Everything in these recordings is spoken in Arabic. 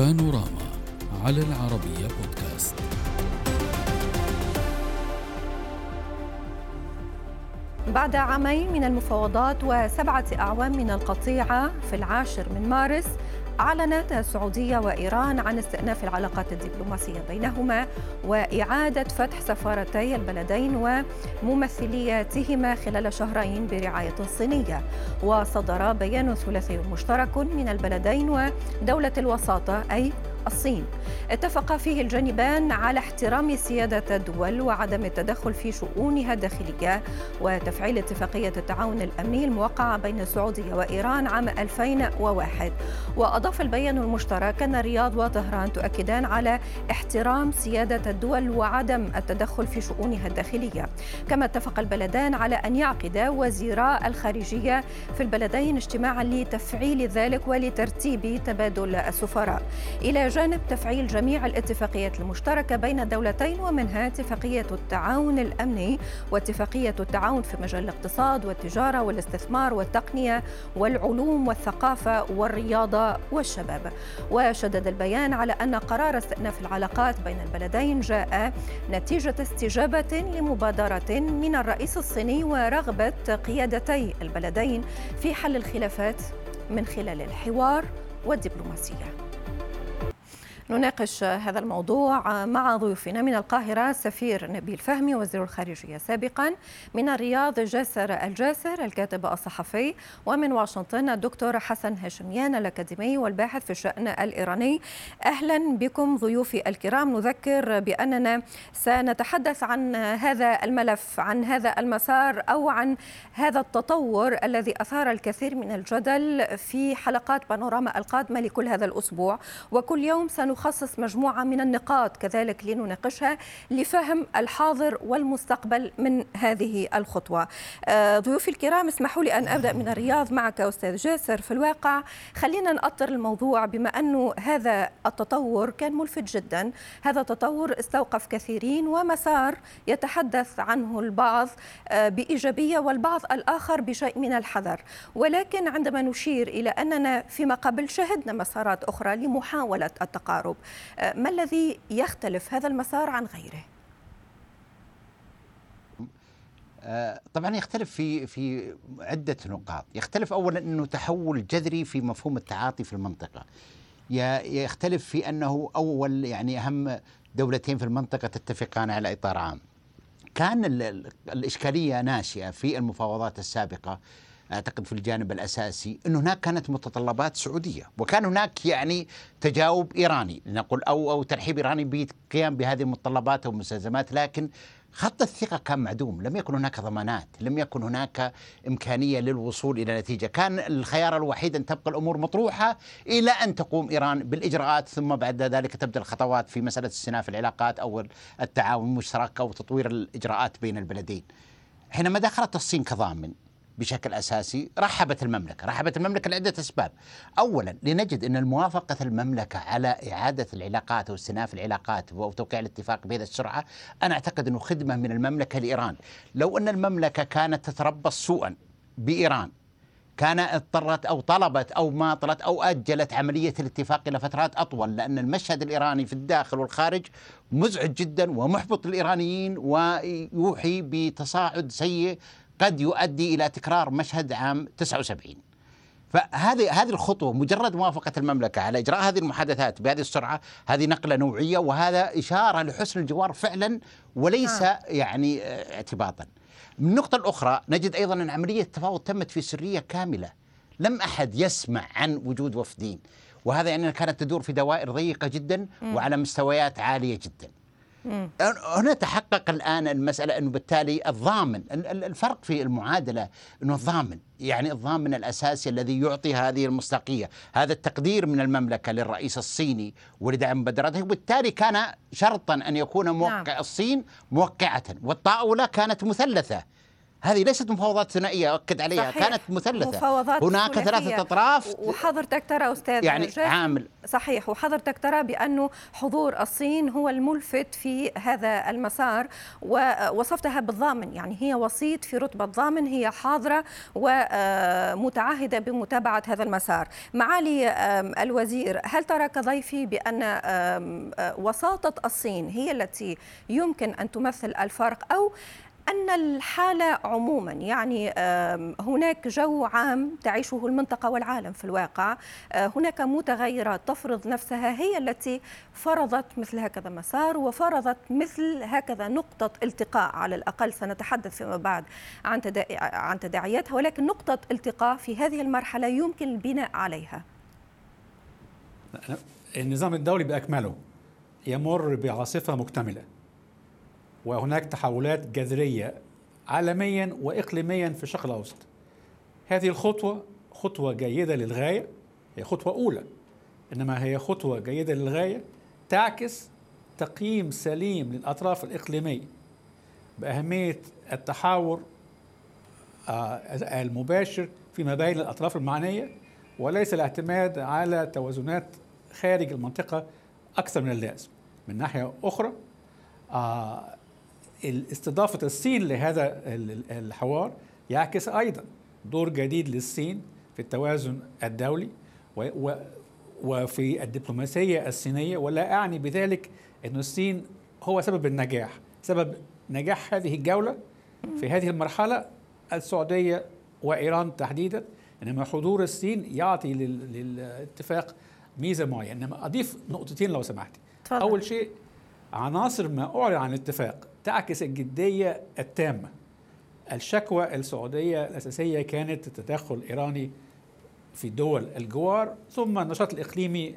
بانوراما على العربية بودكاست. بعد عامين من المفاوضات وسبعة أعوام من القطيعة في العاشر من مارس أعلنت السعودية وإيران عن استئناف العلاقات الدبلوماسية بينهما وإعادة فتح سفارتي البلدين وممثلياتهما خلال شهرين برعاية صينية. وصدر بيان ثلاثي مشترك من البلدين ودولة الوساطة أي الصين. اتفق فيه الجانبان على احترام سيادة الدول وعدم التدخل في شؤونها الداخلية وتفعيل اتفاقية التعاون الأمني الموقعة بين السعودية وإيران عام 2001 وأضاف البيان المشترك أن الرياض وطهران تؤكدان على احترام سيادة الدول وعدم التدخل في شؤونها الداخلية. كما اتفق البلدان على أن يعقدا وزيرا الخارجية في البلدين اجتماعا لتفعيل ذلك ولترتيب تبادل السفراء. إلى جانب تفعيل جميع الاتفاقيات المشتركة بين الدولتين ومنها اتفاقية التعاون الأمني واتفاقية التعاون في مجال الاقتصاد والتجارة والاستثمار والتقنية والعلوم والثقافة والرياضة والشباب. وشدد البيان على أن قرار استئناف العلاقات بين البلدين جاء نتيجة استجابة لمبادرة من الرئيس الصيني ورغبة قيادتي البلدين في حل الخلافات من خلال الحوار والدبلوماسية. نناقش هذا الموضوع مع ضيوفنا من القاهرة السفير نبيل فهمي وزير الخارجية سابقا من الرياض جاسر الجاسر الكاتب الصحفي ومن واشنطن الدكتور حسن هاشميان الأكاديمي والباحث في الشأن الإيراني. أهلا بكم ضيوفي الكرام. نذكر بأننا سنتحدث عن هذا الملف عن هذا المسار أو عن هذا التطور الذي أثار الكثير من الجدل في حلقات بانوراما القادمة لكل هذا الأسبوع. وكل يوم سنخ نخصص مجموعة من النقاط كذلك لنناقشها لفهم الحاضر والمستقبل من هذه الخطوة. آه، ضيوفي الكرام اسمحوا لي أن أبدأ من الرياض معك أستاذ جاسر في الواقع. خلينا نأطر الموضوع بما أنه هذا التطور كان ملفت جدا. هذا التطور استوقف كثيرين ومسار يتحدث عنه البعض آه، بإيجابية والبعض الآخر بشيء من الحذر. ولكن عندما نشير إلى أننا فيما قبل شهدنا مسارات أخرى لمحاولة التقارب التجارب آه، ما الذي يختلف هذا المسار عن غيره آه، طبعا يختلف في في عدة نقاط، يختلف اولا إنه تحول جذري في مفهوم التعاطي في المنطقة. يختلف في أنه أول يعني أهم دولتين في المنطقة تتفقان على إطار عام. كان الإشكالية ناشئة في المفاوضات السابقة أعتقد في الجانب الأساسي انه هناك كانت متطلبات سعودية وكان هناك يعني تجاوب إيراني لنقول أو أو ترحيب إيراني بالقيام بهذه المتطلبات أو المستلزمات لكن خط الثقة كان معدوم لم يكن هناك ضمانات لم يكن هناك إمكانية للوصول إلى نتيجة. كان الخيار الوحيد أن تبقى الأمور مطروحة إلى أن تقوم إيران بالإجراءات ثم بعد ذلك تبدأ الخطوات في مسألة استئناف العلاقات أو التعاون المشترك أو تطوير الإجراءات بين البلدين. حينما دخلت الصين كضامن بشكل أساسي رحبت المملكة، رحبت المملكة لعدة أسباب. اولا لنجد أن الموافقة المملكة على إعادة العلاقات أو استئناف العلاقات أو توقيع الاتفاق بهذه السرعة أنا أعتقد أنه خدمة من المملكة لإيران. لو أن المملكة كانت تتربص سوءا بإيران كان اضطرت أو طلبت أو ماطلت أو أجلت عملية الاتفاق إلى فترات أطول لأن المشهد الإيراني في الداخل والخارج مزعج جدا ومحبط للإيرانيين ويوحي بتصاعد سيء قد يؤدي إلى تكرار مشهد عام 79 فهذه هذه الخطوة مجرد موافقة المملكة على إجراء هذه المحادثات بهذه السرعة هذه نقلة نوعية وهذا إشارة لحسن الجوار فعلا وليس آه. يعني اعتباطا. من النقطه الأخرى نجد أيضا أن عملية التفاوض تمت في سرية كاملة. لم أحد يسمع عن وجود وفدين وهذا يعني كانت تدور في دوائر ضيقة جدا وعلى مستويات عالية جدا. هنا تحقق الآن المسألة إنه بالتالي الضامن الفرق في المعادلة إنه الضامن يعني الضامن الأساسي الذي يعطي هذه المصداقية، هذا التقدير من المملكة للرئيس الصيني ولدعم مبادراته وبالتالي كان شرطا أن يكون موقع نعم. الصين موقعة والطاولة كانت مثلثة. هذه ليست مفاوضات ثنائية أؤكد عليها صحيح. كانت مثلثة. مفاوضات هناك. ثلاثة أطراف. وحضرتك ترى أستاذ يعني عامل. صحيح. وحضرتك ترى بأنه حضور الصين هو الملفت في هذا المسار ووصفتها بالضامن. يعني هي وسيط في رتبة ضامن هي حاضرة ومتعهدة بمتابعة هذا المسار. معالي الوزير هل ترى كضيفي بأن وساطة الصين هي التي يمكن أن تمثل الفرق؟ أو أن الحالة عموما يعني هناك جو عام تعيشه المنطقة والعالم في الواقع. آه، هناك متغيرات تفرض نفسها هي التي فرضت مثل هكذا مسار وفرضت مثل هكذا نقطة التقاء على الأقل. سنتحدث فيما بعد عن عن تداعياتها ولكن نقطة التقاء في هذه المرحلة يمكن البناء عليها. النظام الدولي بأكمله يمر بعاصفة مكتملة. وهناك تحولات جذرية عالميا وإقليميا في الشرق الأوسط. هذه الخطوة خطوة جيدة للغاية هي خطوة أولى. إنما هي خطوة جيدة للغاية تعكس تقييم سليم للأطراف الإقليمية بأهمية التحاور آه، المباشر فيما بين الأطراف المعنية وليس الاعتماد على توازنات خارج المنطقة أكثر من اللازم. من ناحية أخرى آه، استضافة الصين لهذا الحوار يعكس أيضا دور جديد للصين في التوازن الدولي وفي الدبلوماسية الصينية. ولا أعني بذلك أن الصين هو سبب النجاح. سبب نجاح هذه الجولة في هذه المرحلة السعودية وإيران تحديدا إنما حضور الصين يعطي للاتفاق ميزة معينة. إنما أضيف نقطتين لو سمحتي أول شيء عناصر ما أعلن عن الاتفاق تعكس الجدية التامة. الشكوى السعودية الأساسية كانت التدخل الإيراني في دول الجوار ثم النشاط الإقليمي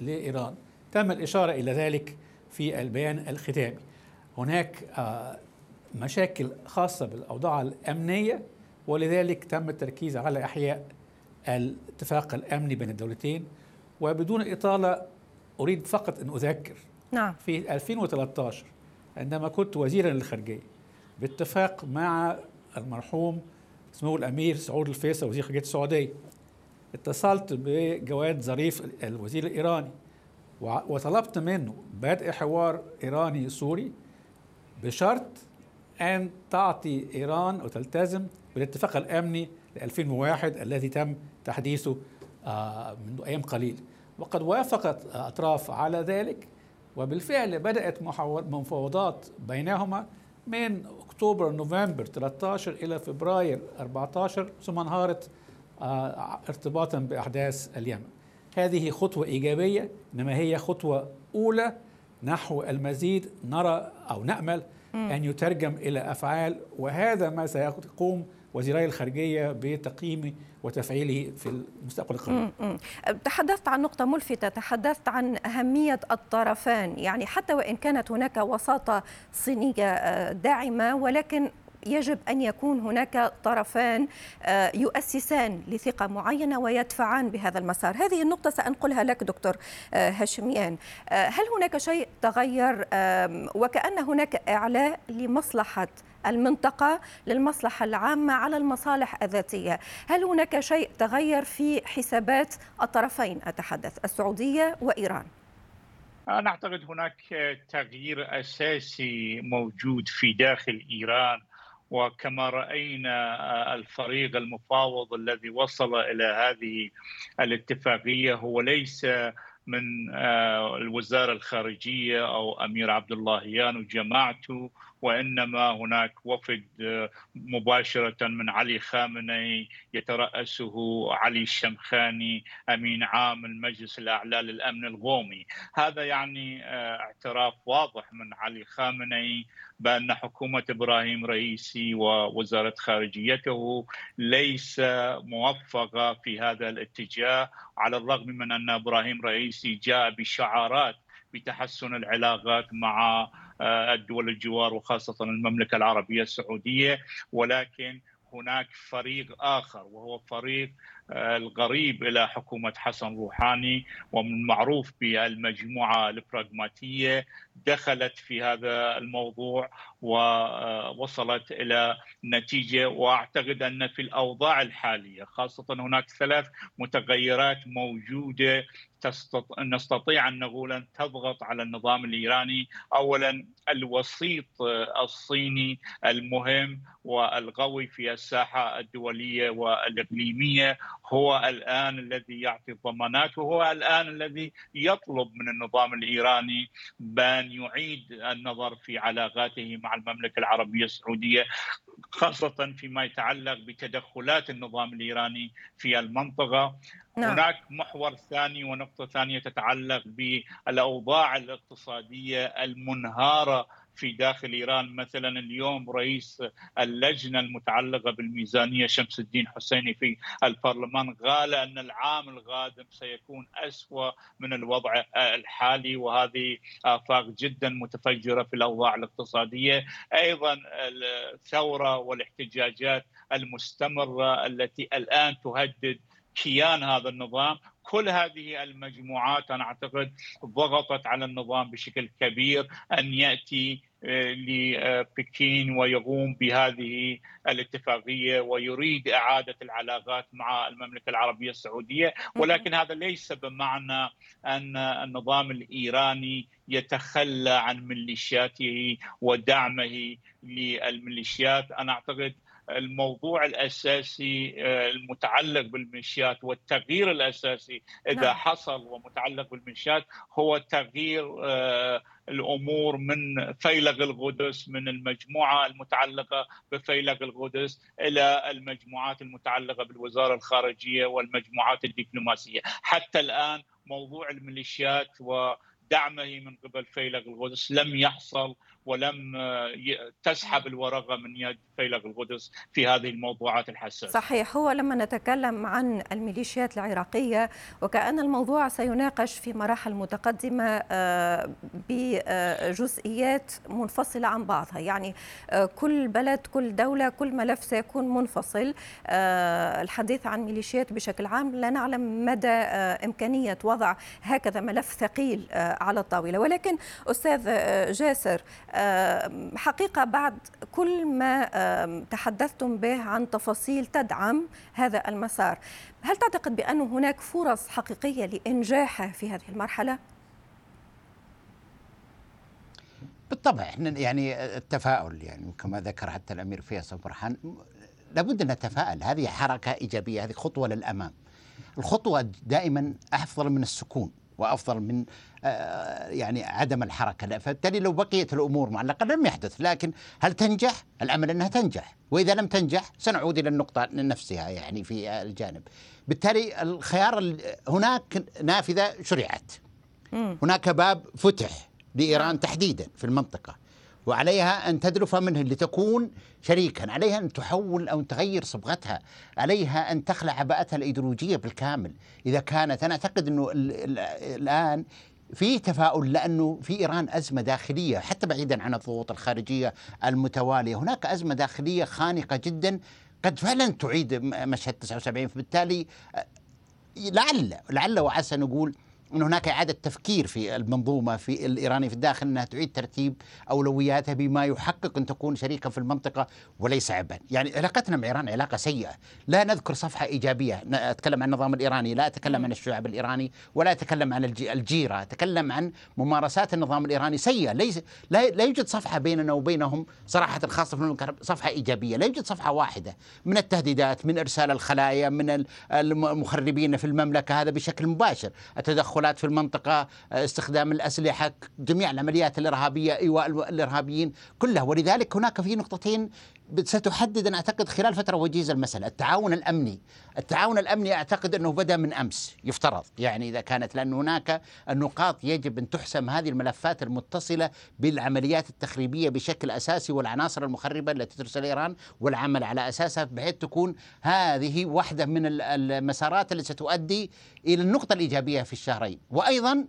لإيران. تم الإشارة إلى ذلك في البيان الختامي. هناك آه، مشاكل خاصة بالأوضاع الأمنية ولذلك تم التركيز على إحياء الاتفاق الأمني بين الدولتين. وبدون إطالة أريد فقط أن أذكر نعم. في 2013 عندما كنت وزيرا للخارجية باتفاق مع المرحوم سمو الأمير سعود الفيصل وزير خارجية السعودية. اتصلت بجواد ظريف الوزير الإيراني وطلبت منه بدء حوار إيراني سوري بشرط أن تعطي إيران وتلتزم بالاتفاق الأمني ل 2001 الذي تم تحديثه آه، منذ أيام قليله وقد وافقت اطراف على ذلك. وبالفعل بدأت مفاوضات بينهما من أكتوبر نوفمبر 13 إلى فبراير 14 ثم انهارت آه، ارتباطا بأحداث اليمن. هذه خطوة إيجابية إنما هي خطوة أولى نحو المزيد نرى أو نأمل أن يترجم إلى أفعال وهذا ما سيقوم وزيري الخارجية بتقييم وتفعيله في المستقبل القريب. تحدثت عن نقطة ملفتة تحدثت عن أهمية الطرفان. يعني حتى وإن كانت هناك وساطة صينية آه، داعمة ولكن يجب أن يكون هناك طرفان آه، يؤسسان لثقة معينة ويدفعان بهذا المسار، هذه النقطة سأنقلها لك دكتور آه، هاشميان، هل هناك شيء تغير؟ وكأن هناك إعلاء لمصلحة المنطقة للمصلحة العامة على المصالح الذاتية. هل هناك شيء تغير في حسابات الطرفين؟ أتحدث السعودية وإيران. أنا أعتقد هناك تغيير أساسي موجود في داخل إيران وكما رأينا الفريق المفاوض الذي وصل إلى هذه الاتفاقية هو ليس من الوزارة الخارجية أو أمير عبد اللهيان وجماعته وإنما هناك وفد آه، مباشرة من علي خامنئي يترأسه علي الشمخاني أمين عام المجلس الأعلى للأمن القومي، هذا يعني آه، اعتراف واضح من علي خامنئي بأن حكومة إبراهيم رئيسي ووزارة خارجيته ليس موفقة في هذا الاتجاه على الرغم من أن إبراهيم رئيسي جاء بشعارات بتحسن العلاقات مع آه، الدول الجوار وخاصة المملكة العربية السعودية. ولكن هناك فريق آخر وهو فريق الغريب إلى حكومة حسن روحاني ومن المعروف بالمجموعة البراغماتية دخلت في هذا الموضوع ووصلت إلى نتيجة وأعتقد أن في الأوضاع الحالية خاصة هناك ثلاث متغيرات موجودة نستطيع أن نقول أن تضغط على النظام الإيراني. اولا الوسيط الصيني المهم والقوي في الساحة الدولية والإقليمية هو الآن الذي يعطي الضمانات وهو الآن الذي يطلب من النظام الإيراني بأن يعيد النظر في علاقاته مع المملكة العربية السعودية خاصة فيما يتعلق بتدخلات النظام الإيراني في المنطقة نعم. هناك محور ثاني ونقطة ثانية تتعلق بالأوضاع الاقتصادية المنهارة في داخل إيران. مثلا اليوم رئيس اللجنة المتعلقة بالميزانية شمس الدين حسيني في البرلمان قال أن العام القادم سيكون أسوأ من الوضع الحالي وهذه آفاق جدا متفجرة في الأوضاع الاقتصادية. أيضا الثورة والاحتجاجات المستمرة التي الآن تهدد كيان هذا النظام. كل هذه المجموعات أنا أعتقد ضغطت على النظام بشكل كبير أن يأتي لبكين ويقوم بهذه الاتفاقية ويريد إعادة العلاقات مع المملكة العربية السعودية. ولكن هذا ليس بمعنى أن النظام الإيراني يتخلى عن ميليشياته ودعمه للميليشيات. أنا أعتقد الموضوع الأساسي آه، المتعلق بالمنشآت والتغيير الأساسي إذا نعم. حصل ومتعلق بالمنشآت هو تغيير آه، الأمور من فيلق القدس من المجموعة المتعلقة بفيلق القدس إلى المجموعات المتعلقة بالوزارة الخارجية والمجموعات الدبلوماسية، حتى الآن موضوع الميليشيات ودعمه من قبل فيلق القدس لم يحصل ولم تسحب الورقة من يد فيلق القدس في هذه الموضوعات الحساسة. صحيح هو لما نتكلم عن الميليشيات العراقية وكأن الموضوع سيناقش في مراحل متقدمة آه، بجزئيات منفصلة عن بعضها، يعني آه، كل بلد كل دولة كل ملف سيكون منفصل. آه، الحديث عن ميليشيات بشكل عام لا نعلم مدى إمكانية وضع هكذا ملف ثقيل على الطاولة، ولكن أستاذ جاسر حقيقة بعد كل ما تحدثتم به عن تفاصيل تدعم هذا المسار هل تعتقد بأن هناك فرص حقيقية لإنجاحه في هذه المرحلة؟ بالطبع يعني التفاؤل يعني كما ذكر حتى الأمير فيصل فرحان لابد أن نتفائل هذه حركة إيجابية هذه خطوة للأمام. الخطوة دائما أفضل من السكون. وأفضل من آه، يعني عدم الحركة. فبالتالي لو بقيت الأمور معلقه لم يحدث لكن هل تنجح؟ الأمل أنها تنجح. وإذا لم تنجح سنعود إلى النقطة نفسها يعني في الجانب. بالتالي الخيار هناك نافذة شرعت. هناك باب فتح لإيران تحديدا في المنطقة. وعليها أن تدلف منه لتكون شريكا عليها أن تحول أو تغير صبغتها عليها أن تخلع عباءتها الإيديولوجية بالكامل. إذا كانت أنا أعتقد أنه الآن في تفاؤل لأنه في إيران أزمة داخلية حتى بعيدا عن الضغوط الخارجية المتوالية، هناك أزمة داخلية خانقة جدا قد فعلا تعيد مشهد 79 فبالتالي لعل لعل وعسى نقول أن هناك إعادة تفكير في المنظومة في الإيراني في الداخل أنها تعيد ترتيب أولوياتها بما يحقق أن تكون شريكا في المنطقة وليس عبا يعني علاقتنا مع إيران علاقة سيئة. لا نذكر صفحة إيجابية. أتكلم عن النظام الإيراني لا أتكلم عن الشعب الإيراني ولا أتكلم عن الجيرة. أتكلم عن ممارسات النظام الإيراني سيئة. ليس لا, لا يوجد صفحة بيننا وبينهم صراحة خاصة في صفحة إيجابية. لا يوجد صفحة واحدة. من التهديدات من إرسال الخلايا من المخربين في المملكة هذا بشكل مباشر. التدخل التدخلات في المنطقة استخدام الأسلحة جميع العمليات الإرهابية إيواء الإرهابيين كلها. ولذلك هناك في نقطتين ستحدد أنا أعتقد خلال فترة وجيزة المسألة التعاون الأمني. التعاون الأمني أعتقد أنه بدأ من أمس يفترض. يعني إذا كانت لأن هناك النقاط يجب أن تحسم هذه الملفات المتصلة بالعمليات التخريبية بشكل أساسي والعناصر المخربة التي ترسل إيران والعمل على أساسها بحيث تكون هذه واحدة من المسارات التي ستؤدي إلى النقطة الإيجابية في الشهرين. وأيضا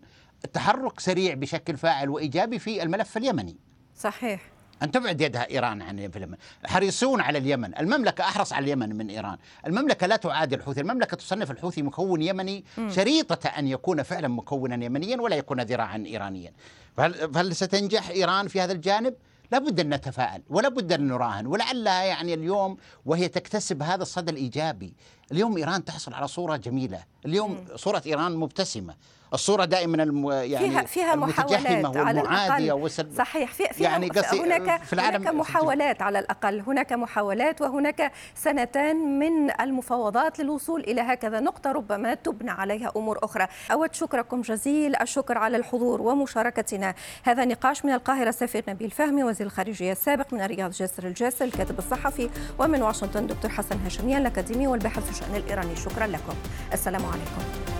تحرك سريع بشكل فاعل وإيجابي في الملف اليمني. صحيح. أن تبعد يدها إيران عن اليمن. حريصون على اليمن. المملكة أحرص على اليمن من إيران. المملكة لا تعادي الحوثي. المملكة تصنف الحوثي مكون يمني. شريطة أن يكون فعلا مكونا يمنيا ولا يكون ذراعا إيرانيا. فهل, فهل ستنجح إيران في هذا الجانب؟ لابد أن نتفائل ولا بد أن نراهن. ولعلها يعني اليوم وهي تكتسب هذا الصدى الإيجابي. اليوم إيران تحصل على صورة جميلة. اليوم صورة إيران مبتسمة. الصورة دائما الم يعني فيها فيها محاولات على الأقل. وسل... صحيح في فيها يعني هناك في العالم هناك محاولات على الأقل. هناك محاولات وهناك سنتان من المفاوضات للوصول إلى هكذا نقطة ربما تبنى عليها أمور أخرى. أود شكركم جزيل. الشكر على الحضور ومشاركتنا. هذا نقاش من القاهرة سفير نبيل فهمي وزير الخارجية السابق من الرياض جسر الجاسر الكاتب الصحفي ومن واشنطن دكتور حسن هاشميان الأكاديمي والباحث في الشأن الإيراني. شكرا لكم. السلام عليكم.